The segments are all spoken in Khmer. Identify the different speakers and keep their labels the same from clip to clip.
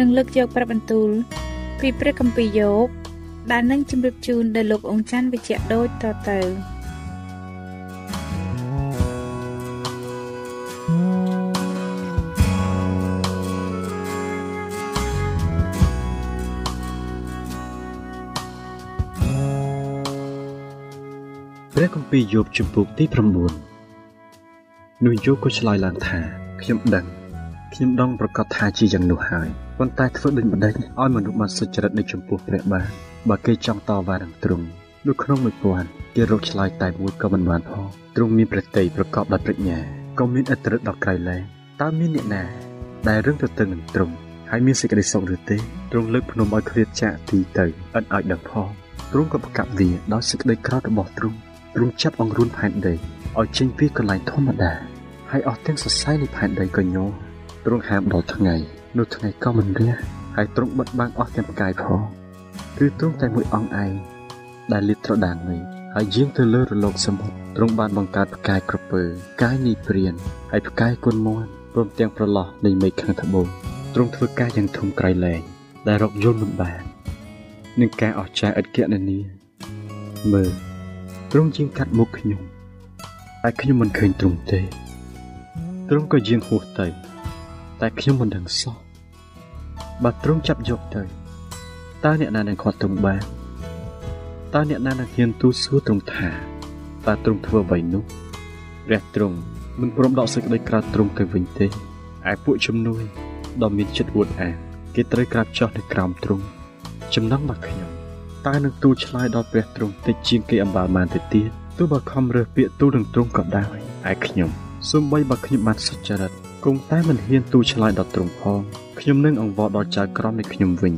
Speaker 1: នឹងលើកយកព្រះបន្ទូល ពីព្រះគម្ពីរយោបដែលនឹងជម្រាបជូនដល់លោកអង្ចាន់វិជ្ជៈដូចតទៅ
Speaker 2: ព្រះគម្ពីរយោបជំពូកទី9នោះយោបក៏ឆ្លើយឡើងថាខ្ញុំដឹង ខ្ញុំដងប្រកាសថាជាយ៉ាងនោះហើយប៉ុន្តែធ្វើដូចម្ដេចឲ្យមនុស្សបានសុចរិតនៅចំពោះព្រះបាទបើគេចង់តវ៉ានឹងទ្រង់នៅក្នុងមួយពាន់គេរកឆ្លើយតែមួយក៏មិនបានផងទ្រង់មានប្រតិយប្រកបដោយប្រាជ្ញាក៏មានអត្រិតដល់ក្រៃលែងតើមានអ្នកណាដែលរឹងទៅទៅនឹងទ្រង់ហើយមានសេចក្តីសុខឬទេទ្រង់លើកភ្នំឲ្យគ្រៀតចាក់ទីទៅឥតឲ្យដឹងផងទ្រង់ក៏ប្រកាសវាដោយសេចក្តីក្រោធរបស់ទ្រង់ទ្រង់ចាប់អង្រួនផែនដីឲ្យចេញពីកន្លែងធម្មតាហើយអស់ទាំងសរសៃនៃផែនដីក៏ញ័រ ទ្រង់ហាមដល់ថ្ងៃនោះថ្ងៃក៏មិនរះហើយទ្រង់បិទបាំងអស់ទាំងផ្កាយផងគឺទ្រង់តែមួយអង្គឯងដែលលាតត្រដាងនេះហើយយាងទៅលើរលកសមុទ្រទ្រង់បានបង្កើតផ្កាយក្រពើផ្កាយនីព្រានហើយផ្កាយគុណមន់ព្រមទាំងប្រឡោះនៃមេឃខាងត្បូងទ្រង់ធ្វើការយ៉ាងធំក្រៃលែងដែលរកយល់មិនបាននឹងការអស្ចារ្យឥតគណនាមើលទ្រង់ជាងកាត់មុខខ្ញុំតែខ្ញុំមិនឃើញទ្រង់ទេទ្រង់ក៏យាងហួសទៅ តែខ្ញុំមិនដឹងសោះបើទ្រង់ចាប់យកទៅតើអ្នកណានឹងខាត់ទ្រង់បានតើអ្នកណានឹងហ៊ានទូសួរទ្រង់ថាតើទ្រង់ធ្វើអ្វីនោះព្រះទ្រង់មិនព្រមដកសេចក្តីក្រោធទ្រង់ទៅវិញទេឯពួកជំនួយដ៏មានចិត្តអួតអាងគេត្រូវក្រាបចុះនៅក្រោមទ្រង់ចំណងរបស់ខ្ញុំតើនឹងទូលឆ្លើយដល់ព្រះទ្រង់តិចជាងគេអំបាលបានទៅទៀតទោះបើខំរើសពាក្យទូលនឹងទ្រង់ក៏ដោយឯខ្ញុំសូម្បីបើខ្ញុំបានសុចរិត គង់តែមិនហ៊ានទូឆ្លើយដល់ទ្រង់ផងខ្ញុំនឹងអង្វរដល់ចៅក្រមនៃខ្ញុំវិញ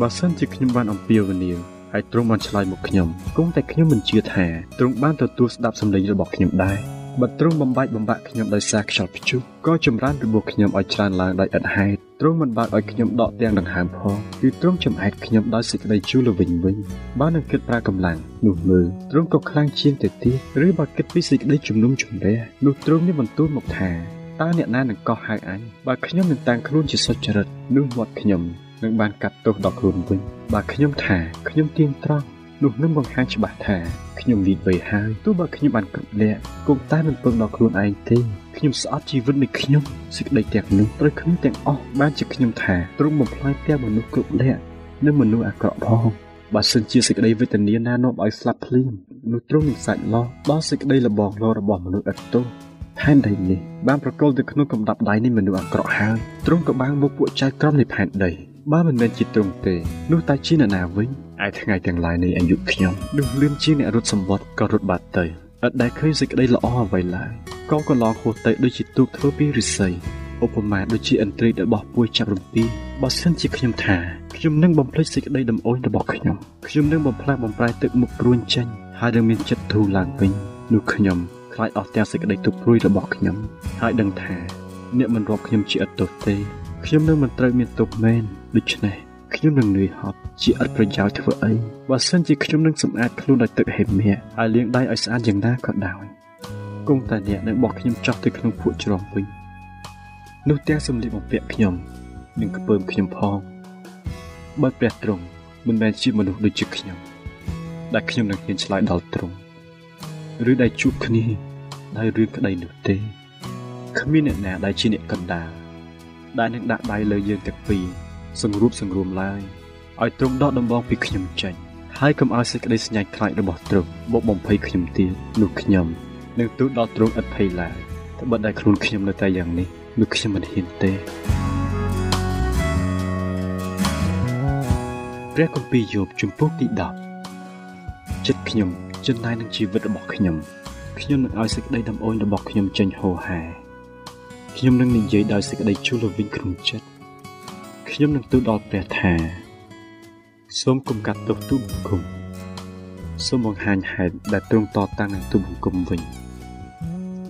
Speaker 2: បើសិនជាខ្ញុំបានអំពាវនាវហើយទ្រង់បានឆ្លើយមកខ្ញុំគង់តែខ្ញុំមិនជឿថាទ្រង់បានទទួលស្ដាប់សម្លេងរបស់ខ្ញុំដែរបើទ្រង់បំបាច់បំបាក់ខ្ញុំដោយសារខ្យល់ព្យុះក៏ចម្រើនរបួសខ្ញុំឲ្យច្រើនឡើងដោយឥតហេតុទ្រង់មិនបានឲ្យខ្ញុំដកទាំងដង្ហើមផងគឺទ្រង់ចំអែតខ្ញុំដោយសេចក្តីជូរល្វិញវិញបើនឹងគិតប្រើកម្លាំងនោះមើលទ្រង់ក៏ខ្លាំងជាងទៅទៀតឬបើគិតពីសេចក្តីជំនុំជម្រះនោះទ្រង់មានបន្ទូលមកថា តើអ្នកណានឹងកោះហៅអញបើខ្ញុំនឹងតាំងខ្លួនជាសុចរិតនោះមាត់ខ្ញុំនឹងបានកាត់ទោសដល់ខ្លួនវិញបើខ្ញុំថាខ្ញុំទៀងត្រង់នោះនឹងបង្ហាញច្បាស់ថាខ្ញុំវិវ័យហើយទោះបើខ្ញុំបានគ្រប់លក្ខគង់តែមិនពឹងដល់ខ្លួនឯងទេខ្ញុំស្អប់ជីវិតនៃខ្ញុំសេចក្តីទាំងនោះត្រូវខ្ញុំទាំងអស់បានជាខ្ញុំថាទ្រង់បំផ្លាញទាំងមនុស្សគ្រប់លក្ខនិងមនុស្សអាក្រក់ផងបើសិនជាសេចក្តីវេទនាណានាំឲ្យស្លាប់ភ្លាមនោះទ្រង់នឹងសាច់លោដល់សេចក្តីលបងលោរបស់មនុស្សឥតទោស ផែនដីនេះបានប្រកល់ទៅក្នុងកំដាប់ដៃនៃមនុស្សអាក្រក់ហើយទ្រង់ក៏បានមកពួកចៅក្រមនៃផែនដីបើមិនមែនជាទ្រង់ទេនោះតែជាអ្នកណាវិញឯថ្ងៃទាំងឡាយនៃអាយុខ្ញុំនោះលឿនជាអ្នករត់សម្បត្តិក៏រត់បាត់ទៅឥតដែលឃើញសេចក្តីល្អអ្វីឡើយក៏កន្លងហួសទៅដូចជាទូកធ្វើពីឫស្សីឧបមាដូចជាឥន្ទ្រីរបស់ពួយចាប់រំពីបើសិនជាខ្ញុំថាខ្ញុំនឹងបំភ្លេចសេចក្តីដំអូនរបស់ខ្ញុំខ្ញុំនឹងបំផ្លាស់បំប្រែទឹកមុខព្រួញចេញហើយនឹងមានចិត្តធូរឡើងវិញនោះខ្ញុំ ខ្លាចអស់ទាំងសេចក្តីទុក្ខព្រួយរបស់ខ្ញុំហើយដឹងថាអ្នកមិនរាប់ខ្ញុំជាឥតទោសទេខ្ញុំនឹងមិនត្រូវមានទោសមែនដូច្នេះខ្ញុំនឹងនឿយហត់ជាឥតប្រយោជន៍ធ្វើអីបើសិនជាខ្ញុំនឹងសម្អាតខ្លួនដោយទឹកហេមៀហើយលាងដៃឲ្យស្អាតយ៉ាងណាក៏ដោយគង់តែអ្នកនឹងបោះខ្ញុំចោះទៅក្នុងភក់ជ្រំវិញនោះទាំងសម្លៀកបំពាក់ខ្ញុំនិងក្ពើមខ្ញុំផងបើព្រះទ្រង់មិនមែនជាមនុស្សដូចជាខ្ញុំដែលខ្ញុំនឹងហ៊ានឆ្លើយដល់ទ្រង់ ឬដែលជួបគ្នាដោយរឿងក្តីនោះទេគ្មានអ្នកណាដែលជាអ្នកកណ្ដាលដែលនឹងដាក់ដៃលើយើងទាំងពីរសង្រួបសង្រួមឡើយឲ្យទ្រង់ដកដំបងពីខ្ញុំចេញហើយកុំឲ្យសេចក្តីស្ញាញ់ខ្លាចរបស់ទ្រង់បកបំភ័យខ្ញុំទៀតនោះខ្ញុំនឹងទូលដល់ទ្រង់ឥតភ័យឡើយត្បិតតែខ្លួនខ្ញុំនៅតែយ៉ាងនេះនោះខ្ញុំមិនហ៊ានទេព្រះគម្ពីរយោបជំពូកទី10ចិត្តខ្ញុំ ចំណាយនឹងជីវិតរបស់ខ្ញុំខ្ញុំនឹងឲ្យសេចក្តីដំអូនរបស់ខ្ញុំចេញហូរហែខ្ញុំនឹងនិយាយដោយសេចក្តីជូរលវិញក្នុងចិត្តខ្ញុំនឹងទូលដល់ព្រះថាសូមគុំកាត់ទោសទូបង្គំសូមបង្ហាញហេតុដែលទ្រង់តតាំងនឹងទូបង្គំវិញ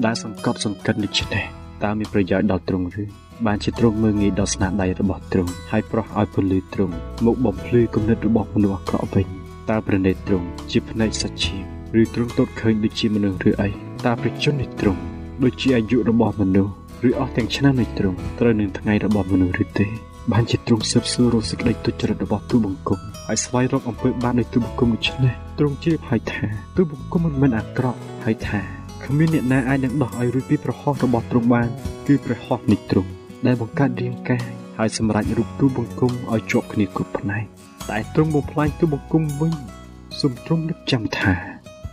Speaker 2: ដែលសង្កត់សង្កិនដូច្នេះតើមានប្រយោជន៍ដល់ទ្រង់ឬបានជាទ្រង់មើងងាយដល់ស្នាដៃរបស់ទ្រង់ហើយប្រោះឲ្យពលឺទ្រង់មកបំភ្លឺគំនិតរបស់មនុស្សអាក្រក់វិញ តើប្រណេតទ្រង់ជាភ្នែកសច្ចាឬទ្រង់ទតឃើញដូចជាមនុស្សឬអីតើប្រជជននៃទ្រង់ដូចជាអាយុរបស់មនុស្សឬអស់ទាំងឆ្នាំនៃទ្រង់ត្រូវនឹងថ្ងៃរបស់មនុស្សឬទេបានជាទ្រង់ស៊ើបសួររកសេចក្តីទុច្ចរិតរបស់ទូបង្គំហើយស្វែងរកអំពើបាបនៃទូបង្គំដូច្នេះទ្រង់ជ្រាបហើយថាទូបង្គំមិនមែនអាក្រក់ហើយថាគ្មានអ្នកណាអាចនឹងដោះឲ្យរួចពីប្រហោះរបស់ទ្រង់បានគឺព្រះហស្ថនៃទ្រង់ដែលបង្កើតរាងកាយហើយសម្រេចរូបទូបង្គំឲ្យជាប់គ្នាគ្រប់ផ្នែក តែទ្រង់បំផ្លាញទូបង្គំវិញសូមទ្រង់នឹកចាំថា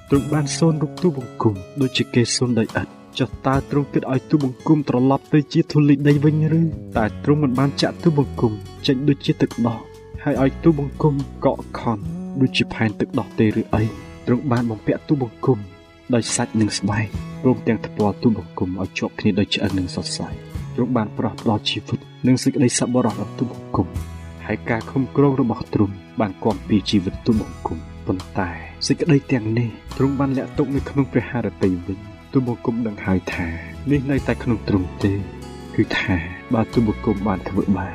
Speaker 2: ទ្រង់បានសូនរូបទូបង្គំដូចជាគេសូនដោយឥតចុះតើទ្រង់គិតឲ្យទូបង្គំត្រឡប់ទៅជាធូលីដីវិញឬតែទ្រង់មិនបានចាក់ទូបង្គំចេញដូចជាទឹកដោះហើយឲ្យទូបង្គំកក់ខំដូចជាផែនទឹកដោះទេឬអីទ្រង់បានបំពាក់ទូបង្គំដោយសាច់និងស្បែកព្រមទាំងថ្ពាល់ទូបង្គំឲ្យជាប់គ្នាដោយឆ្អឹងនិងសរសៃទ្រង់បានប្រោះផ្ដល់ជីវិតនិងសេចក្តីសប្បុរសដល់ទូបង្គំ ហើយការខំក្រងរបស់ទ្រង់បានគាំពីជីវិតទូបង្គំប៉ុន្តែសេចក្តីទាំងនេះទ្រង់បានលាក់ទុកនៅក្នុងព្រះハរតីវិញទូបង្គំដឹងហើយថានេះនៅតែក្នុងទ្រង់ទេ គឺថាបើទូបង្គំបានធ្វើបាប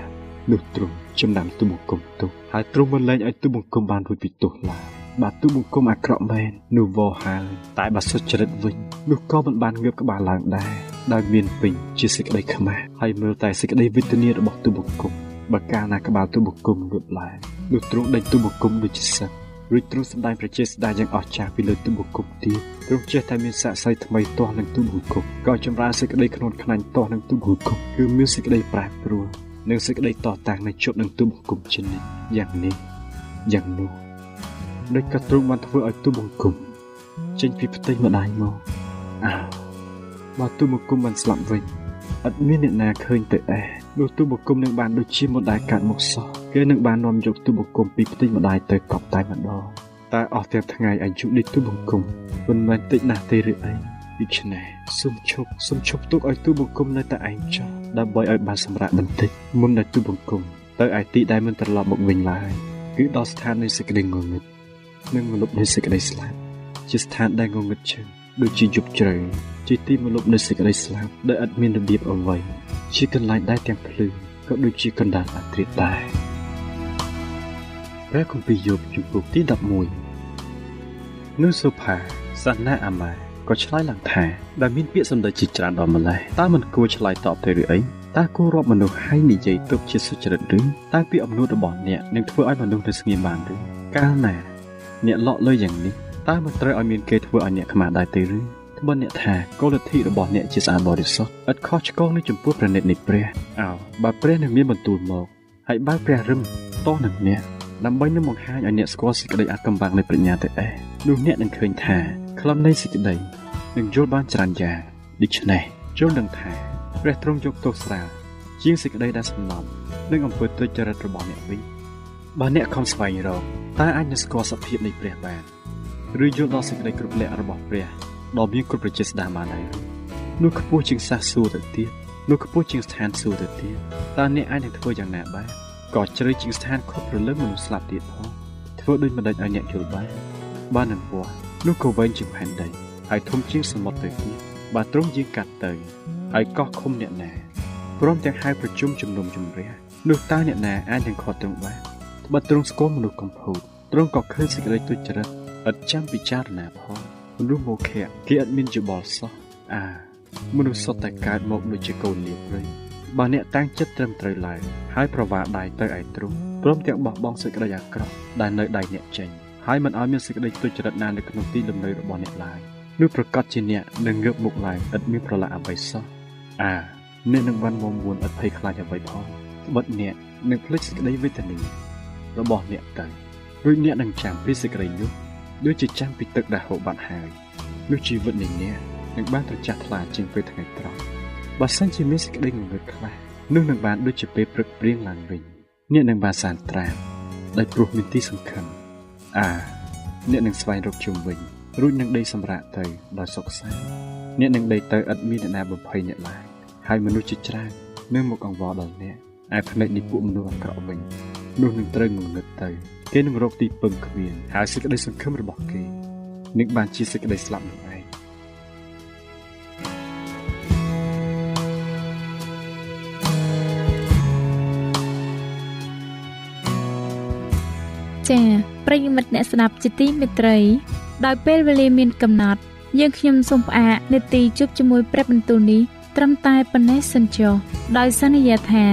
Speaker 2: នោះទ្រង់ចំណាំទូបង្គំទោសហើយទ្រង់មិនលែងឲ្យទូបង្គំបានរួចពីទោសឡើយបើទូបង្គំអាក្រក់មែននោះវោហើយតែបើសុចរិតវិញនោះក៏មិនបានងើបក្បាលឡើងដែរដោយមានពេញជាសេចក្តីខ្មាស់ហើយមើលតែសេចក្តីវេទនារបស់ទូបង្គំ បើកាលណាក្បាលទូបង្គំងើបឡើងនោះទ្រង់ដេញទូបង្គំដូចជាសឹករួចទ្រង់សម្ដែងប្រជាស្ដាយ៉ាងអស្ចារ្យពីលើទូបង្គំទៀតទ្រង់ចេះតែមានស័ក្តិសិទ្ធិថ្មីទាស់នឹងទូបង្គំក៏ចម្រើនសេចក្តីខ្នួនខ្នាញ់ទាស់នឹងទូបង្គំគឺមានសេចក្តីប្រែប្រួលនិងសេចក្តីតតាំងនៅជប់នឹងទូបង្គំជានិច្ចយ៉ាងនេះយ៉ាងនោះដូចក៏ទ្រង់បានធ្វើឲ្យទូបង្គំចេញពីផ្ទៃម្ដាយមកអើបើទូបង្គំបានស្លាប់វិញ ឥតមានអ្នកណាឃើញទៅអេះនោះទូបង្គំនឹងបានដូចជាមុនដែលកាត់មកសោះគេនឹងបាននាំយកទូបង្គំពីផ្ទៃម្ដាយទៅកប់តែម្ដងតែអស់ទាំងថ្ងៃអាយុនេះទូបង្គំមិនមែនតិចណាស់ទេឬអីដូច្នេះសូមឈប់សូមឈប់ទុកឲ្យទូបង្គំនៅតែឯងចោលដើម្បីឲ្យបានសម្រាប់បន្តិចមុនដែលទូបង្គំទៅឯទីដែលមិនត្រឡប់មកវិញឡើយគឺដល់ស្ថាននៃសេចក្តីងងឹតនិងមលុបនៃសេចក្តីស្លាប់ជាស្ថានដែលងងឹតជើង ដូចជាយប់ជ្រៅជាទីមលុបនៃសេចក្តីស្លាប់ដែលឥតមានរបៀបអ្វីជាកន្លែងដែលទាំងភ្លឺក៏ដូចជាកណ្ដាលអត្រាដែរព្រះគម្ពីរយោបជំពូកទី11នោះសូផាសាណាអាម៉ាក៏ឆ្លើយឡើងថាដែលមានពាក្យសម្ដីជាច្រើនដល់ម្លេះតើមិនគួរឆ្លើយតបទៅឬអីតើគួររាប់មនុស្សហើយនិយាយទុកជាសុចរិតឬតើពាក្យអំណួតរបស់អ្នកនឹងធ្វើឲ្យមនុស្សទៅស្ងៀមបានឬកាលណា អ្នកលក់លុយយ៉ាងនេះ តើមិនត្រូវឲ្យមានគេធ្វើឲ្យអ្នកខ្មាស់ដែរទេឬត្បិតអ្នកថាគោលលទ្ធិរបស់អ្នកជាស្អាតបរិសុទ្ធឥតខុសឆ្គងនឹងចំពោះព្រះនិតនៃព្រះអោបើព្រះនឹងមានបន្ទូលមកហើយបើព្រះរឹមតោះនឹងអ្នកដើម្បីនឹងបង្ហាញឲ្យអ្នកស្គាល់សេចក្តីអាចកំបាំងនៃប្រាជ្ញាទៅអេះនោះអ្នកនឹងឃើញថាខ្លឹមនៃសេចក្តីនឹងយល់បានច្រើនយ៉ាងដូច្នេះយល់ដឹងថាព្រះទ្រង់យកទោសស្រាលជាងសេចក្តីដែលសំណំនិងអំពើទុច្ចរិតរបស់អ្នកវិញបើអ្នកខំស្វែងរកតើអាចនឹងស្គាល់សភាពនៃព្រះបាន ឬយល់ដល់សេចក្តីគ្រប់លក្ខរបស់ព្រះដ៏មានគ្រប់ប្រជាស្ដាបានហើយនោះខ្ពស់ជាងសាសសួរទៅទៀតនោះខ្ពស់ជាងស្ថានសួគ៌ទៅទៀតតើអ្នកអាចនឹងធ្វើយ៉ាងណាបានក៏ជ្រៅជាងស្ថានខុសព្រលឹងមនុស្សស្លាប់ទៀតផងធ្វើដូចមិនដេចឲ្យអ្នកយល់បានបាននឹងពស់នោះក៏វែងជាងផែនដីហើយធំជាងសមុទ្រទៅទៀតបើត្រង់ជាងកាត់ទៅហើយកោះឃុំអ្នកណាព្រមទាំងហៅប្រជុំជំនុំជម្រះនោះតើអ្នកណាអាចនឹងខត់ត្រង់បានបើទ្រង់ស្គាល់មនុស្សកំពូតទ្រង់ក៏ឃើញសេចក្តីទុច្ចរិត ឥតចាំពិចារណាផងមនុស្សមកខៈគេឥតមានយោបល់សោះអាមនុស្សសុទ្ធតែកើតមកដូចជាកូនលៀបវិញបើអ្នកតាំងចិត្តត្រឹមត្រូវឡើយហើយប្រវាដៃទៅឯទ្រង់ព្រមទាំងបោះបង់សេចក្តីអាក្រក់ដែលនៅដៃអ្នកចេញហើយមិនឲ្យមានសេចក្តីទុច្ចរិតណានៅក្នុងទីលំនៅរបស់អ្នកឡើយនោះប្រកាសជាអ្នកនឹងងើបមុខឡើងឥតមានប្រឡាក់អ្វីសោះអាអ្នកនឹងបានមុំមួនឥតភ័យខ្លាចអ្វីផងត្បិតអ្នកនឹងភ្លេចសេចក្តីវេទនារបស់អ្នកទៅរួចអ្នកនឹងចាំពីសេចក្តីនោះ ដូចជាចាំពីទឹកដែលហូរបាត់ហើយនោះជីវិតនៃអ្នកនឹងបានត្រចះថ្លាជាងពេលថ្ងៃត្រង់បើសិនជាមានសេចក្តីងងឹតខ្លះនោះនឹងបានដូចជាពេលព្រឹកព្រៀងឡើងវិញអ្នកនឹងបានសានត្រានដោយព្រោះមានទីសង្ឃឹមអាអ្នកនឹងស្វែងរកជុំវិញរួចនឹងដេកសម្រាកទៅដោយសុខសាន្តអ្នកនឹងដេកទៅឥតមានអ្នកណាបំភ័យអ្នកឡើយហើយមនុស្សជាច្រើននឹងមកអង្វរដល់អ្នកឯផ្នែកនេះពួកមនុស្សអាក្រក់វិញនោះនឹងត្រូវងងឹតទៅ គេនឹងរកទីពឹងគ្មានហើយសេចក្តីសង្ឃឹមរបស់គេនឹងបានជាសេចក្តីស្លាប់នោះឯង
Speaker 1: ចា៎ប្រិយមិត្តអ្នកស្ដាប់ជាទីមេត្រី ដោយពេលវេលាមានកំណត់ យើងខ្ញុំសូមផ្អាកនាទីជប់ជាមួយព្រឹបបន្ទូលនេះត្រឹមតែប៉ុណ្ណេះសិនចុះដោយសន្យាថា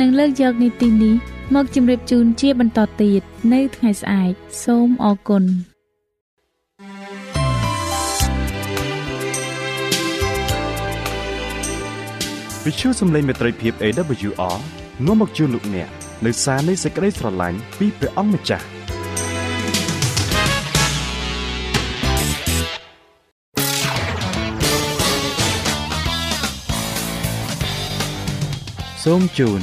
Speaker 1: នឹងលើកយកនីតិនេះ មកជម្រាបជូនជាបន្តទៀតនៅថ្ងៃស្អែកសូមអរគុណ
Speaker 3: វិទ្យុសំឡេងមេត្រីភាព AWR នាំមកជូនលោកអ្នកនៅសារនៃសេចក្តីស្រឡាញ់ពីព្រះអង្គម្ចាស់សូមជូន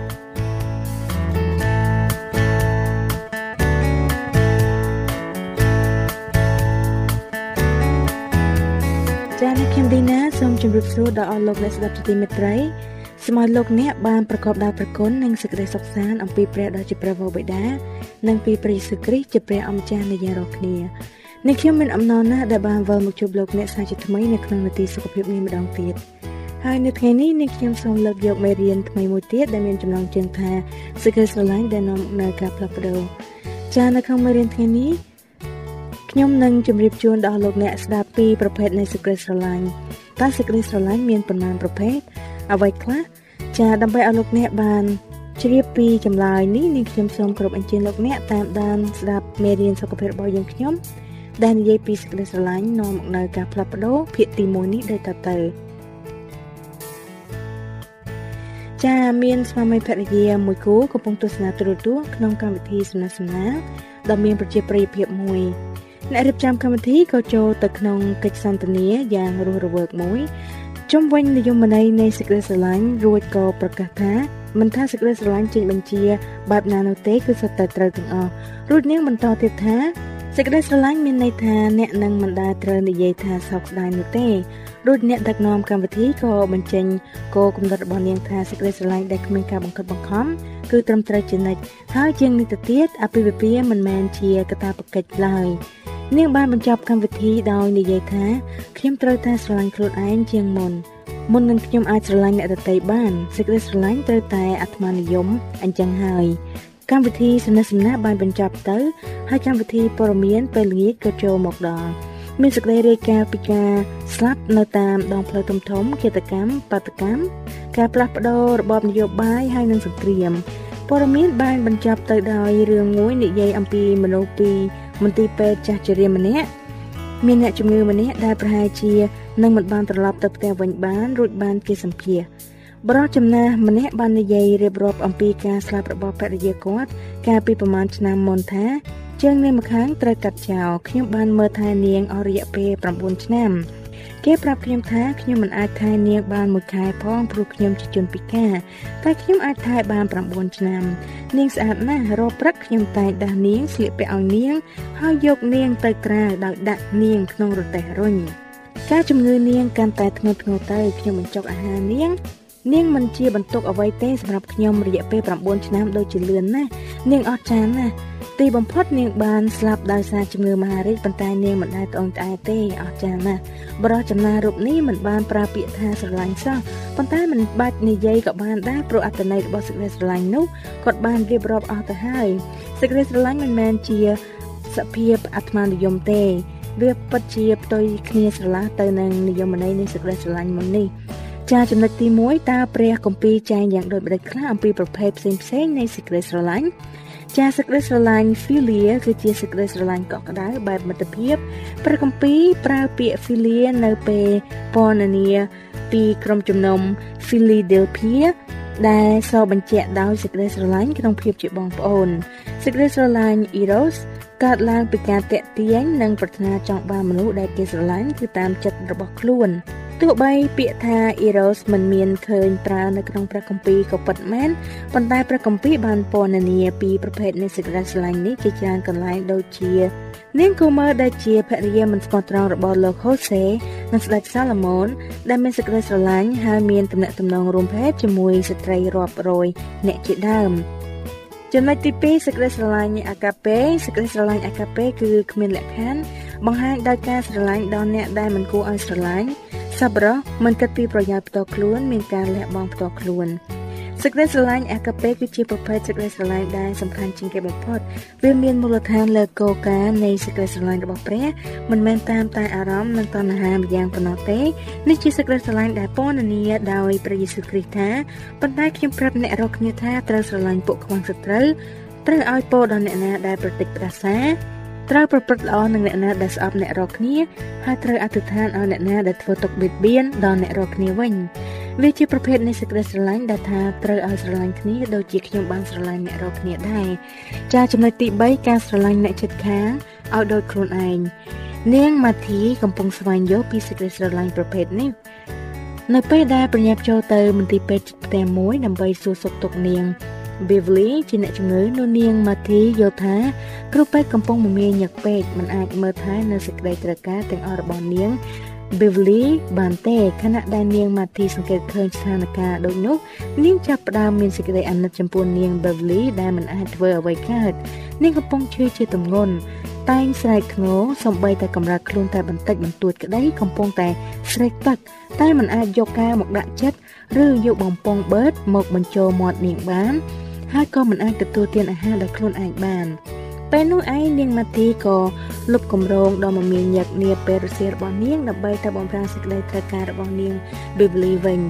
Speaker 4: ជម្រាបសួរដល់អស់លោកអ្នកស្ដាប់ជាទីមេត្រីស្មារលោកអ្នកបានប្រកបដោយព្រះគុណនិងសេចក្តីសុខសាន្តអំពីព្រះដ៏ជាព្រះវរបិតានិងពីព្រះយេស៊ូវគ្រីស្ទជាព្រះអម្ចាស់នៃយើងរាល់គ្នានេះខ្ញុំមានអំណរណាស់ដែលបានវិលមកជួបលោកអ្នកសាជាថ្មីនៅក្នុងនាទីសុខភាពនេះម្ដងទៀតហើយនៅថ្ងៃនេះនេះខ្ញុំសូមលើកយកមេរៀនថ្មីមួយទៀតដែលមានចំណងជើងថាសេចក្តីស្រឡាញ់ដែលនាំនៅការផ្លាស់ប្ដូរចានៅក្នុងមេរៀនថ្ងៃនេះខ្ញុំនឹងជម្រាបជូនដល់លោកអ្នកស្ដាប់ពីប្រភេទនៃសេចក្តីស្រឡាញ់ តើសេចក្តីស្រឡាញ់មានប៉ុន្មានប្រភេទអ្វីខ្លះចាដើម្បីឲ្យលោកអ្នកបានជ្រាបពីចម្លើយនេះនាងខ្ញុំសូមគោរពអញ្ជើញលោកអ្នកតាមដានស្ដាប់មេរៀនសុខភាពរបស់យើងខ្ញុំដែលនិយាយពីសេចក្តីស្រឡាញ់នាំមកនៅការផ្លាស់ប្ដូរភាគទី1នេះដូចតទៅចាមានស្វាមីភរិយាមួយគូកំពុងទស្សនាទូរទស្សន៍ក្នុងកម្មវិធីសំណេះសំណាលដ៏មានប្រជាប្រិយភាពមួយ អ្នករៀបចំកម្មវិធីក៏ចូលទៅក្នុងកិច្ចសន្ទនាយ៉ាងរស់រវើកមួយជុំវិញនិយមន័យនៃសេចក្តីស្រឡាញ់រួចក៏ប្រកាសថាមិនថាសេចក្តីស្រឡាញ់ចេញបញ្ជាបែបណានោះទេគឺសុទ្ធតែត្រូវទាំងអស់រួចនាងបន្តទៀតថាសេចក្តីស្រឡាញ់មានន័យថាអ្នកនឹងមិនដែលត្រូវនិយាយថាសោកស្ដាយនោះទេរួចអ្នកដឹកនាំកម្មវិធីក៏បញ្ចេញគោលគំនិតរបស់នាងថាសេចក្តីស្រឡាញ់ដែលគ្មានការបង្ខិតបង្ខំគឺត្រឹមត្រូវជានិច្ចហើយជាងនេះទៅទៀតអភិវិពាមិនមែនជាកតាបកិច្ចឡើយ នាងបានបញ្ចប់កម្មវិធីដោយនិយាយថាខ្ញុំត្រូវតែស្រឡាញ់ខ្លួនឯងជាងមុនមុននឹងខ្ញុំអាចស្រឡាញ់អ្នកដទៃបានសេចក្តីស្រឡាញ់ត្រូវតែអាត្មានិយមអញ្ចឹងហើយកម្មវិធីសនស្សនាបានបញ្ចប់ទៅ ហើយកម្មវិធីព័ត៌មានពេលល្ងាចក៏ចូលមកដល់មានសេចក្តីរាយការណ៍ពីការស្លាប់នៅតាមដងផ្លូវធំធំគិតកម្មបាតកម្មការផ្លាស់ប្ដូររបបនយោបាយហើយនិងសង្គ្រាមព័ត៌មានបានបញ្ចប់ទៅដោយរឿងមួយនិយាយអំពីមនុស្សពី មន្ទីរពេទ្យចាស់ជរាម្នាក់មានអ្នកជំងឺម្នាក់ដែលប្រហែលជានឹងមិនបានត្រឡប់ទៅផ្ទះវិញបានរួចបានគេសម្ភារបរិះចំណាស់ម្នាក់បាននិយាយរៀបរាប់អំពីការស្លាប់របស់ភរិយាគាត់កាលពីប្រមាណឆ្នាំមុនថាជើងនាងម្ខាងត្រូវកាត់ចោលខ្ញុំបានមើលថែនាងអស់រយៈពេល9ឆ្នាំ គេប្រាប់ខ្ញុំថាខ្ញុំមិនអាចថែនាងបានមួយខែផងព្រោះខ្ញុំជាជនពិការតែខ្ញុំអាចថែបាន9ឆ្នាំនាងស្អាតណាស់រាល់ព្រឹកខ្ញុំតែងដាស់នាងស្លៀកពាក់ឲ្យនាងហើយយកនាងទៅក្រៅដោយដាក់នាងក្នុងរទេះរុញការជំងឺនាងកាន់តែធ្ងន់ធ្ងរទៅខ្ញុំបញ្ចុកអាហារនាង នាងមិនជាបន្ទុកអ្វីទេសម្រាប់ខ្ញុំរយៈពេល9ឆ្នាំដូចជាលឿនណាស់នាងអត់ចានណាស់ទីបំផុតនាងបានស្លាប់ដោយសារជំងឺមហារីកប៉ុន្តែនាងមិនដែលត្អូញត្អែទេអស្ចារ្យណាស់បរិះចំណារូបនេះមិនបានប្រើពាក្យថាស្រឡាញ់សោះប៉ុន្តែមិនបាច់និយាយក៏បានដែរព្រោះអត្ថន័យរបស់សេចក្តីស្រឡាញ់នោះគាត់បានរៀបរាប់អស់ទៅហើយសេចក្តីស្រឡាញ់មិនមែនជាសភាពអាត្មានិយមទេវាពិតជាផ្ទុយគ្នាស្រឡះទៅនឹងនិយមន័យនៃសេចក្តីស្រឡាញ់មុននេះ ចាចំណុចទី1តើព្រះគម្ពីរចែងយ៉ាងដូចម្តេចខ្លះអំពីប្រភេទផ្សេងៗនៃសេចក្តីស្រឡាញ់ចាសេចក្តីស្រឡាញ់ philia គឺជាសេចក្តីស្រឡាញ់កក់ក្ដៅបែបមិត្តភាពព្រះគម្ពីរប្រើពាក្យ philia នៅពេលពណ៌នាពីក្រុមជំនុំ Philadelphia ដែលសរបញ្ជាក់ដោយសេចក្តីស្រឡាញ់ក្នុងភាពជាបងប្អូនសេចក្តីស្រឡាញ់ eros កើតឡើងពីការតាក់ទាញនិងប្រាថ្នាចង់បានមនុស្សដែលគេស្រឡាញ់គឺតាមចិត្តរបស់ខ្លួន ទោះបីពាក្យថា eros មិនមានឃើញប្រើនៅក្នុងព្រះគម្ពីរក៏ពិតមែនប៉ុន្តែព្រះគម្ពីរបានពណ៌នាពីប្រភេទនៃសេចក្តីស្រឡាញ់នេះជាច្រើនកន្លែងដូចជានាងកូម៉ឺដែលជាភរិយាមិនស្មោះត្រង់របស់លោកហូសេនិងស្ដេចសាឡូមោនដែលមានសេចក្តីស្រឡាញ់ហើយមានទំនាក់ទំនងរួមភេទជាមួយស្ត្រីរាប់រយអ្នកជាដើមចំណុចទី2សេចក្តីស្រឡាញ់អាកាពេសេចក្តីស្រឡាញ់អាកាពេគឺគ្មានលក្ខខណ្ឌបង្ហាញដោយការស្រឡាញ់ដល់អ្នកដែលមិនគួរឲ្យស្រឡាញ់ សប្បុរសមិនគិតពីប្រយោជន៍ផ្ទាល់ខ្លួនមានការលះបង់ផ្ទាល់ខ្លួនសេចក្តីស្រឡាញ់អាកាពេគឺជាប្រភេទសេចក្តីស្រឡាញ់ដែលសំខាន់ជាងគេបំផុតវាមានមូលដ្ឋានលើគោលការណ៍នៃសេចក្តីស្រឡាញ់របស់ព្រះមិនមែនតាមតែអារម្មណ៍និងតណ្ហាម្យ៉ាងប៉ុណ្ណោះទេនេះជាសេចក្តីស្រឡាញ់ដែលពណ៌នាដោយព្រះយេស៊ូវគ្រីស្ទថាប៉ុន្តែខ្ញុំប្រាប់អ្នករាល់គ្នាថាត្រូវស្រឡាញ់ពួកខ្មាំងសត្រូវត្រូវឲ្យពរដល់អ្នកណាដែលប្រតិចផ្ដាសា ត្រូវប្រព្រឹត្តល្អនឹងអ្នកណាដែលស្អប់អ្នករាល់គ្នាហើយត្រូវអធិដ្ឋានឲ្យអ្នកណាដែលធ្វើទុកបៀតបៀនដល់អ្នករាល់គ្នាវិញវាជាប្រភេទនៃសេចក្តីស្រឡាញ់ដែលថាត្រូវឲ្យស្រឡាញ់គ្នាដូចជាខ្ញុំបានស្រឡាញ់អ្នករាល់គ្នាដែរចាចំណុចទី3ការស្រឡាញ់អ្នកជិតខាងឲ្យដូចខ្លួនឯងនាងម៉ាធីកំពុងស្វែងយល់ពីសេចក្តីស្រឡាញ់ប្រភេទនេះនៅពេលដែលប្រញាប់ចូលទៅមន្ទីរពេទ្យផ្ទះមួយដើម្បីសួរសុខទុក្ខនាង Beverly ជាអ្នកជំងឺនោះនាង Mathy យល់ថាគ្រូពេទ្យកំពុងមមាញឹកពេកមិនអាចមើលថែនៅសេចក្តីត្រូវការទាំងអស់របស់នាង Beverly បានទេខណៈដែលនាង Mathy សង្កេតឃើញស្ថានភាពដូចនោះនាងចាប់ផ្ដើមមានសេចក្តីអាណិតចំពោះនាង Beverly ដែលមិនអាចធ្វើអ្វីកើតនាងកំពុងឈឺជាទម្ងន់ តែងស្រែកធ្ងរសំបីតែកម្រើកខ្លួនតែបន្តិចបន្តួចក្តីកំពុងតែស្រេកទឹកតែមិនអាចយកការមកដាក់ចិត្តឬយកបំពង់បឺតមកបញ្ចូលមាត់នាងបាន ហើយក៏មិនអាចទទួលទានអាហារដោយខ្លួនឯងបានពេលនោះឯងនាងម៉ាទីក៏លុបគម្រោងដ៏មមាញឹកនាពេលរសៀលរបស់នាងដើម្បីទៅបំរើសេចក្តីត្រូវការរបស់នាង Beverly វិញ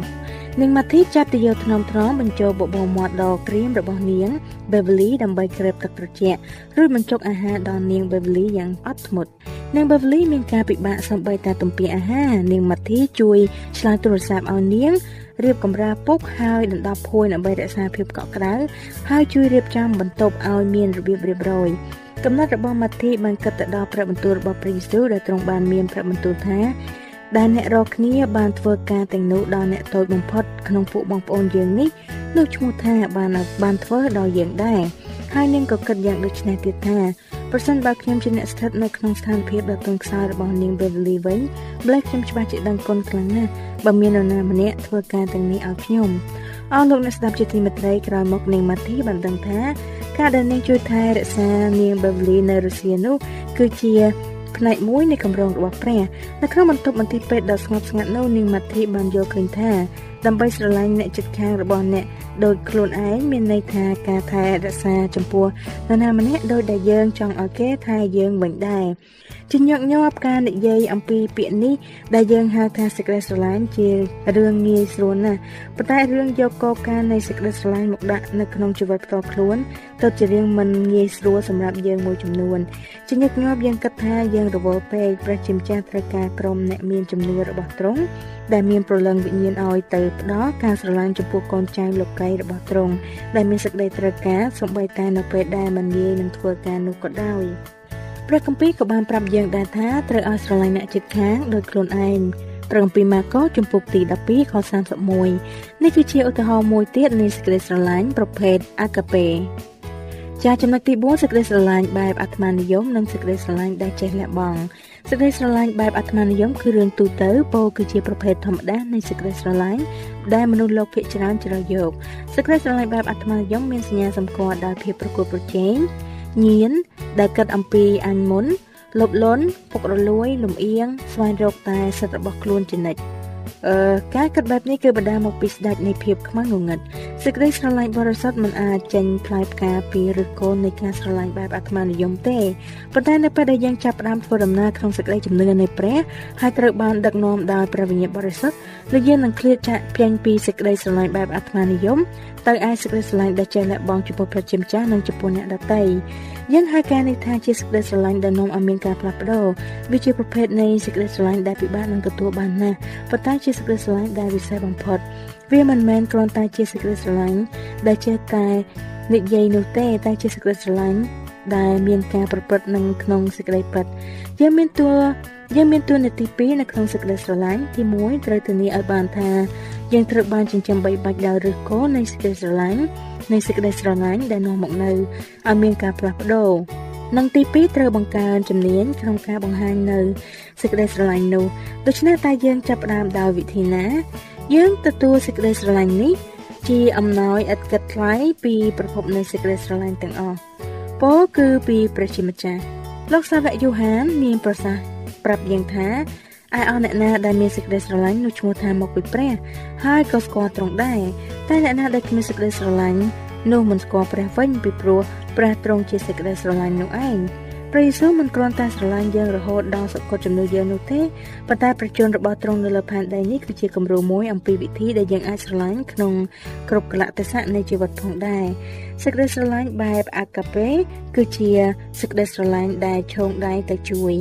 Speaker 4: នាងម៉ាធីចាប់ទៅយកថ្នមថ្នមបញ្ចូលបបោមាត់ដ៏ក្រៀមរបស់នាង Beverly ដើម្បីក្រេបទឹកត្រជាក់ឬបញ្ចុកអាហារដល់នាង Beverly យ៉ាងអត់ធ្មត់នាង Beverly មានការពិបាកសំបីតែទំពាអាហារនាងម៉ាធីជួយឆ្លើយទូរស័ព្ទឲ្យនាងរៀបកម្រាលពុកហើយដណ្ដប់ភួយដើម្បីរក្សាភាពកក់ក្ដៅហើយជួយរៀបចំបន្ទប់ឲ្យមានរបៀបរៀបរយកំណត់របស់ម៉ាធីបានគិតទៅដល់ព្រះបន្ទូលរបស់ព្រះយេស៊ូវដែលទ្រង់បានមានព្រះបន្ទូលថា ដែលអ្នករកគ្នាបានធ្វើការទាំងនោះដល់អ្នកតូចបំផុតក្នុងពួកបងប្អូនយើងនេះនោះឈ្មោះថាបានបានធ្វើដល់យើងដែរហើយនាងក៏គិតយ៉ាងដូចនេះទៀតថាប្រសិនបើខ្ញុំជាអ្នកស្ថិតនៅក្នុងស្ថានភាពដ៏ទន់ខ្សោយរបស់នាង Beverly វិញម្លេះខ្ញុំច្បាស់ជាដឹងគុណខ្លាំងណាស់បើមាននរណាម្នាក់ធ្វើការទាំងនេះឲ្យខ្ញុំអរលោកអ្នកស្ដាប់ជាទីមេត្រីក្រោយមកនាងម៉ាធីបានដឹងថាការដែលនាងជួយថែរក្សានាង Beverly នៅរុស្ស៊ីនោះគឺជា ផ្នែកមួយនៃគម្រោងរបស់ព្រះនៅក្នុងបន្ទប់មន្ទីរពេទ្យដ៏ស្ងប់ស្ងាត់នោះនាងម៉ាធីបានយល់ឃើញថាដើម្បីស្រឡាញ់អ្នកជិតខាងរបស់អ្នកដោយខ្លួនឯងមានន័យថាការថែរក្សាចំពោះនរណាម្នាក់ដោយដែលយើងចង់ឲ្យគេថែយើងវិញដែរ ជាញឹកញាប់ការនិយាយអំពីពាក្យនេះដែលយើងហៅថាសេចក្តីស្រឡាញ់ជារឿងងាយស្រួលណាស់ប៉ុន្តែរឿងយកកការនៃសេចក្តីស្រឡាញ់មកដាក់នៅក្នុងជីវិតផ្ទាល់ខ្លួនទៅជារឿងមិនងាយស្រួលសម្រាប់យើងមួយចំនួនជាញឹកញាប់យើងគិតថាយើងរវល់ពេកព្រះជាម្ចាស់ត្រូវការក្រុមអ្នកមានជំនឿរបស់ទ្រង់ដែលមានប្រលឹងវិញ្ញាណឲ្យទៅផ្ដល់ការស្រឡាញ់ចំពោះកូនចៅលោកីរបស់ទ្រង់ដែលមានសេចក្តីត្រូវការសូម្បីតែនៅពេលដែលមិនងាយនឹងធ្វើការនោះក៏ដោយ ព្រះគម្ពីរក៏បានប្រាប់យើងដែរថាត្រូវឲ្យស្រឡាញ់អ្នកជិតខាងដោយខ្លួនឯងព្រះគម្ពីរម៉ាកុសជំពូកទី12ខ31នេះគឺជាឧទាហរណ៍មួយទៀតនៃសេចក្តីស្រឡាញ់ប្រភេទអាកាពេចាចំណុចទី4សេចក្តីស្រឡាញ់បែបអាត្មានិយមនិងសេចក្តីស្រឡាញ់ដែលចេះលះបង់សេចក្តីស្រឡាញ់បែបអាត្មានិយមគឺរឿងទូទៅពោលគឺជាប្រភេទធម្មតានៃសេចក្តីស្រឡាញ់ដែលមនុស្សលោកភាគច្រើនជ្រើសយកសេចក្តីស្រឡាញ់បែបអាត្មានិយមមានសញ្ញាសម្គាល់ដោយភាពប្រកួតប្រជែង ញៀនដែលគិតអំពីអញមុនលបលន់ពុករលួយ លំអៀងស្វែងរកតែសិទ្ធិរបស់ខ្លួនជានិច្ចអឺ ការគិតបែបនេះគឺបណ្ដាលមកពីស្ដេចនៃភាពខ្មាំងងងឹតសេចក្តីស្រឡាញ់បរិសុទ្ធមិនអាចចេញផ្លែផ្កាពីឬកូននៃការស្រឡាញ់បែបអាត្មានិយមទេប៉ុន្តែនៅពេលដែលយើងចាប់ផ្ដើមធ្វើដំណើរក្នុងសេចក្តីជំនឿនៃព្រះហើយត្រូវបានដឹកនាំដោយព្រះវិញ្ញាណបរិសុទ្ធលោកយើងនឹងឃ្លាតចាកផ្ទែងពីសេចក្តីស្រឡាញ់បែបអាត្មានិយមទៅឯសេចក្តីស្រឡាញ់ដែលចេះលះបង់ចំពោះព្រះជាម្ចាស់និងចំពោះអ្នកដទៃ យើងហៅការនេះថាជាសេចក្តីស្រឡាញ់ដែលនាំឲ្យមានការផ្លាស់ប្ដូរវាជាប្រភេទនៃសេចក្តីស្រឡាញ់ដែលពិបាកនឹងទទួលបានណាស់ប៉ុន្តែជាសេចក្តីស្រឡាញ់ដែលវិសេសបំផុត វាមិនមែនគ្រាន់តែជាសេចក្តីស្រឡាញ់ដែលចេះតែនិយាយនោះទេតែជាសេចក្តីស្រឡាញ់ដែលមានការប្រព្រឹត្តនឹងក្នុងសេចក្តីពិតយើងមានតួយើងមានតួនាទីពីរនៅក្នុងសេចក្តីស្រឡាញ់ទី1ត្រូវធានាឲ្យបានថា យើងត្រូវបានចិញ្ចឹមបីបាច់ដោយឫសគល់នៃសេចក្តីស្រឡាញ់នៃសេចក្តីស្រឡាញ់ដែលនាំមកនៅឲ្យមានការផ្លាស់ប្ដូរនិងទី2ត្រូវបង្កើនជំនាញក្នុងការបង្ហាញនៅសេចក្តីស្រឡាញ់នោះដូច្នេះតែយើងចាប់ផ្ដើមដោយវិធីណា យើងទទួលសេចក្តីស្រឡាញ់នេះ ជាអំណោយឥតគិតថ្លៃពីប្រភពនៃសេចក្តីស្រឡាញ់ទាំងអស់ពោលគឺពីព្រះជាម្ចាស់លោកសាវកយូហានមានប្រសាសន៍ប្រាប់យើងថា ឯអស់អ្នកណាដែលមានសេចក្តីស្រឡាញ់នោះឈ្មោះថាមកពីព្រះ ហើយក៏ស្គាល់ត្រង់ដែរតែអ្នកណាដែលគ្មានសេចក្តីស្រឡាញ់នោះមិនស្គាល់ព្រះវិញពីព្រោះព្រះទ្រង់ជាសេចក្តីស្រឡាញ់នោះឯងព្រះយេស៊ូវមិនគ្រាន់តែស្រឡាញ់យើងរហូតដល់សក្តិជំនឿយើងនោះទេប៉ុន្តែប្រជញ្ញរបស់ទ្រង់នៅលើផែនដីនេះគឺជាគំរូមួយអំពីវិធីដែលយើងអាចស្រឡាញ់ក្នុងគ្រប់កលៈទេសៈនៃជីវិតផងដែរសេចក្តីស្រឡាញ់បែបអាកាពេគឺជាសេចក្តីស្រឡាញ់ដែលឈោងដៃទៅជួយ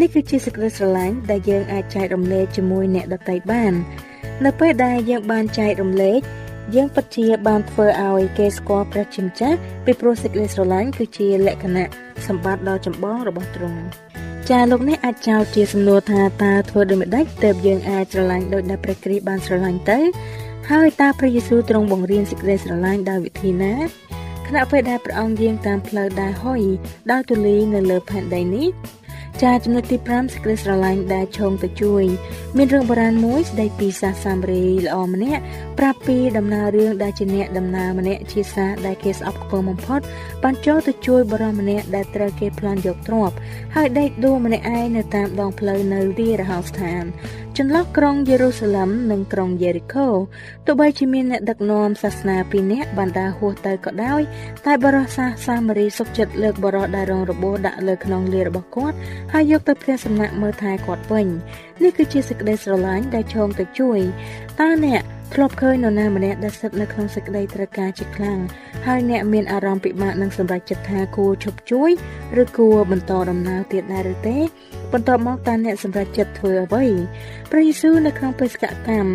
Speaker 4: នេះគឺជាសេចក្តីស្រឡាញ់ដែលយើងអាចចែករំលែកជាមួយអ្នកដទៃបាន នៅពេលដែលយើងបានចែករំលែកយើងពិតជាបានធ្វើឲ្យគេស្គាល់ព្រះជាម្ចាស់ពីព្រោះសេចក្តីស្រឡាញ់គឺជាលក្ខណៈសម្បត្តិដ៏ចម្បងរបស់ទ្រង់ចាលោកនេះអាចចោទជាសំណួរថាតើធ្វើដូចម្ដេចទើបយើងអាចស្រឡាញ់ដោយដែលព្រះគ្រីស្ទបានស្រឡាញ់ទៅហើយតើព្រះយេស៊ូវទ្រង់បង្រៀនសេចក្តីស្រឡាញ់ដោយវិធីណាខណៈពេលដែលព្រះអង្គយាងតាមផ្លូវដែលហុយដោយទូលីនៅលើផែនដីនេះ ចាចំណុចទី5សេចក្តីស្រឡាញ់ដែលឈោងទៅជួយ មានរឿងបុរាណមួយស្ដីពីសាសសាមរីល្អម្នាក់ប្រាប់ពីដំណើររឿងដែលជាអ្នកដំណើរម្នាក់ជាសាសដែលគេស្អប់ខ្ពើមបំផុតបានចូលទៅជួយបរិសម្នាក់ដែលត្រូវគេប្លន់យកទ្រព្យហើយដេកដួលម្នាក់ឯងនៅតាមដងផ្លូវនៅទីរហោស្ថាន ចន្លោះក្រុងយេរូសាឡឹមនិងក្រុងយេរីកូទោះបីជាមានអ្នកដឹកនាំសាសនាពីរនាក់បានដើរហួសទៅក៏ដោយតែបរិសាសាមារីសុខចិត្តលើកបរិសដែលរងរបួសដាក់លើខ្នងលារបស់គាត់ហើយយកទៅព្រះសំណាក់មើលថែគាត់វិញ នេះគឺជាសេចក្តីស្រឡាញ់ដែលឈោងទៅជួយតើអ្នកធ្លាប់ឃើញនរណាម្នាក់ដែលស្ថិតនៅក្នុងសេចក្តីត្រូវការជាខ្លាំងហើយអ្នកមានអារម្មណ៍ពិបាកនឹងសម្រេចចិត្តថាគួរឈប់ជួយឬគួរបន្តដំណើរទៀតដែរឬទេបន្ទាប់មកតើអ្នកសម្រេចចិត្តធ្វើអ្វីព្រះយេស៊ូវនៅក្នុងបេសកកម្ម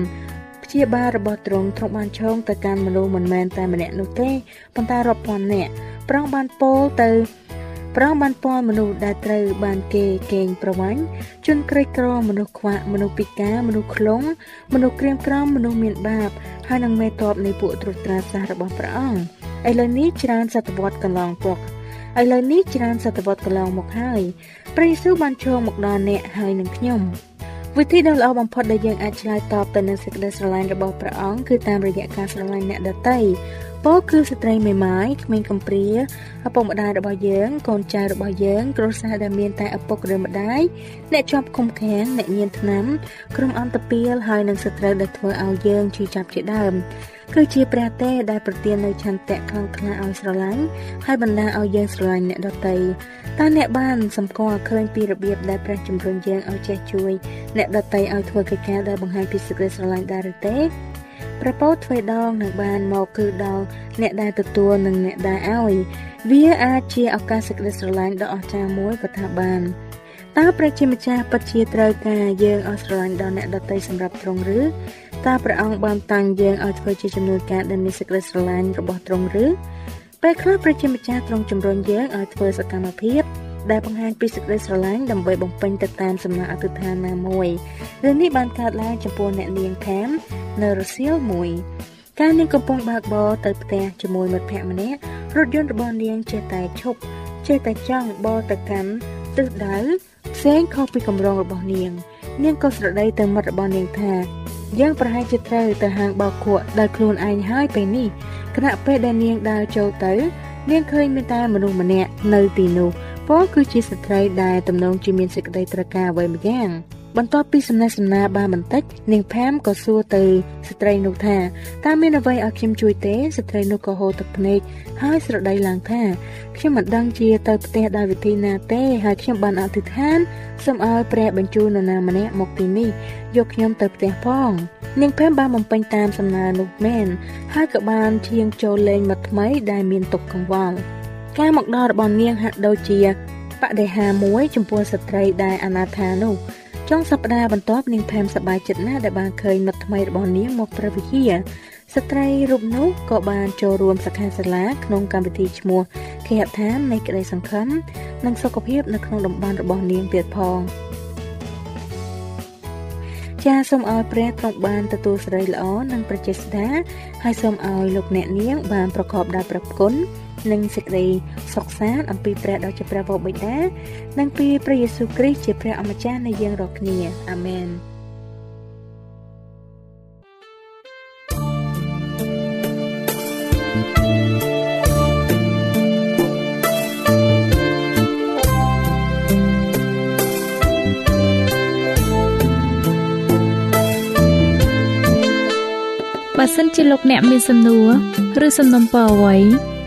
Speaker 4: ព្យាបាលរបស់ទ្រង់ទ្រង់បានឈោងទៅកាន់មនុស្សមិនមែនតែម្នាក់នោះទេប៉ុន្តែរាប់ពាន់នាក់ប្រងបានពោលទៅ ប្រងបានពាល់មនុស្សដែលត្រូវបានគេកេងប្រវាញ់ជនក្រីក្រមនុស្សខ្វាក់មនុស្សពិការមនុស្សខ្លងមនុស្សក្រៀមក្រំមនុស្សមានបាបហើយនឹងមេតបនៃពួកត្រួតត្រាសាសរបស់ព្រះអង្គឥឡូវនេះច្រើនសតវត្សកន្លងមកឥឡូវនេះច្រើនសតវត្សកន្លងមកហើយព្រះយេស៊ូវបានឈរមកដល់អ្នកហើយនឹងខ្ញុំវិធីដ៏ល្អបំផុតដែលយើងអាចឆ្លើយតបទៅនឹងសេចក្តីស្រឡាញ់របស់ព្រះអង្គគឺតាមរយៈការស្រឡាញ់អ្នកដទៃ ពោលគឺស្ត្រីមេម៉ាយក្មេងកំព្រាឪពុកម្ដាយរបស់យើង កូនចៅរបស់យើង គ្រួសារដែលមានតែឪពុកឬម្ដាយអ្នកជាប់ឃុំឃាំងអ្នកញៀនថ្នាំក្រុមអន្តពាលហើយនឹងសត្រូវដែលធ្វើឲ្យយើងឈឺចាប់ជាដើមគឺជាព្រះទេដែលប្រទាននៅឆន្ទៈខ្លាំងក្លាឲ្យស្រឡាញ់ហើយបណ្ដាឲ្យយើងស្រឡាញ់អ្នកដទៃតើអ្នកបានសម្គាល់ឃើញពីរបៀបដែលព្រះជំរុញយើងឲ្យចេះជួយអ្នកដទៃឲ្យធ្វើកិច្ចការដែលបង្ហាញពីសេចក្តីស្រឡាញ់ដែរឬទេ ព្រះពោទ្វេដងនឹងបានមកគឺដល់អ្នកដែលទទួលនិងអ្នកដែលឲ្យវាអាចជាឱកាសសេចក្តីស្រឡាញ់ដ៏អស្ចារ្យមួយក៏ថាបានតើព្រះជាម្ចាស់ពិតជាត្រូវការយើងឲ្យស្រឡាញ់ដល់អ្នកដទៃសម្រាប់ទ្រង់ឬតើព្រះអង្គបានតាំងយើងឲ្យធ្វើជាចំនួនការដែលមានសេចក្តីស្រឡាញ់របស់ទ្រង់ឬពេលខ្លះព្រះជាម្ចាស់ទ្រង់ជំរុញយើងឲ្យធ្វើសកម្មភាព ដែលបង្ហាញពីសេចក្តីស្រឡាញ់ដើម្បីបំពេញទៅតាមសំណងអធិដ្ឋានណាមួយរឿងនេះបានកើតឡើងចំពោះអ្នកនាងខាមនៅរសៀលមួយកាលនាងកំពុងបើកបរទៅផ្ទះជាមួយមិត្តភ័ក្តិម្នាក់រថយន្តរបស់នាងចេះតែឈប់ចេះតែចង់បរទៅកាន់ទិសដៅផ្សេងខុសពីកម្រងរបស់នាង នាងក៏ស្រដីទៅមិត្តរបស់នាងថាយ៉ាងប្រហែលជាត្រូវទៅហាងបោកគក់ដោយខ្លួនឯងហើយពេលនេះគណៈពេលដែលនាងដើរចូលទៅ នាងឃើញមានតែមនុស្សម្នាក់នៅទីនោះ ពលគឺជាស្ត្រីដែលទំនងជាមានសេចក្តីត្រូវការអ្វីម្យ៉ាងបន្ទាប់ពីសំណេះសំណាលបានបន្តិចនាងផាមក៏សួរទៅស្ត្រីនោះថាតើមានអ្វីឲ្យខ្ញុំជួយទេស្ត្រីនោះក៏ហូរទឹកភ្នែកហើយស្រដីឡើងថាខ្ញុំមិនដឹងជាទៅផ្ទះដោយវិធីណាទេហើយខ្ញុំបានអធិដ្ឋានសូមឲ្យព្រះបញ្ជូននរណាម្នាក់មកទីនេះយកខ្ញុំទៅផ្ទះផងនាងផាមបានបំពេញតាមសំណើនោះមែនហើយក៏បានឈៀងចូលលេងមិត្តថ្មីដែលមានទុកកង្វល់ ការមកដល់របស់នាងហាក់ដូចជាបដិហាមួយ ចំពោះស្ត្រីដែលអនាថានោះចុងសប្តាហ៍បន្ទាប់នាងផែមសប្បាយចិត្តណាស់ដែលបានឃើញមិត្តថ្មីរបស់នាងមកព្រះវិហារស្ត្រីរូបនោះក៏បានចូលរួមសិក្ខាសាលាក្នុងកម្មវិធីឈ្មោះគេហដ្ឋាននៃក្តីសង្ឃឹមនិងសុខភាពនៅក្នុងតំបន់របស់នាងទៀតផងចាសូមឲ្យព្រះទ្រង់បានទទួលសេរីល្អនិងប្រជាស្ដាហើយសូមឲ្យលោកអ្នកនាងបានប្រកបដោយព្រះគុណ និងសេចក្តីសុខសាន្តអំពីព្រះដ៏ជាព្រះវរបិតានិងពីព្រះយេស៊ូវគ្រីស្ទជាព្រះអម្ចាស់នៃយើងរាល់គ្នាអាមែន
Speaker 1: បើសិនជាលោកអ្នកមានសំណួរឬសំណុំពរអ្វី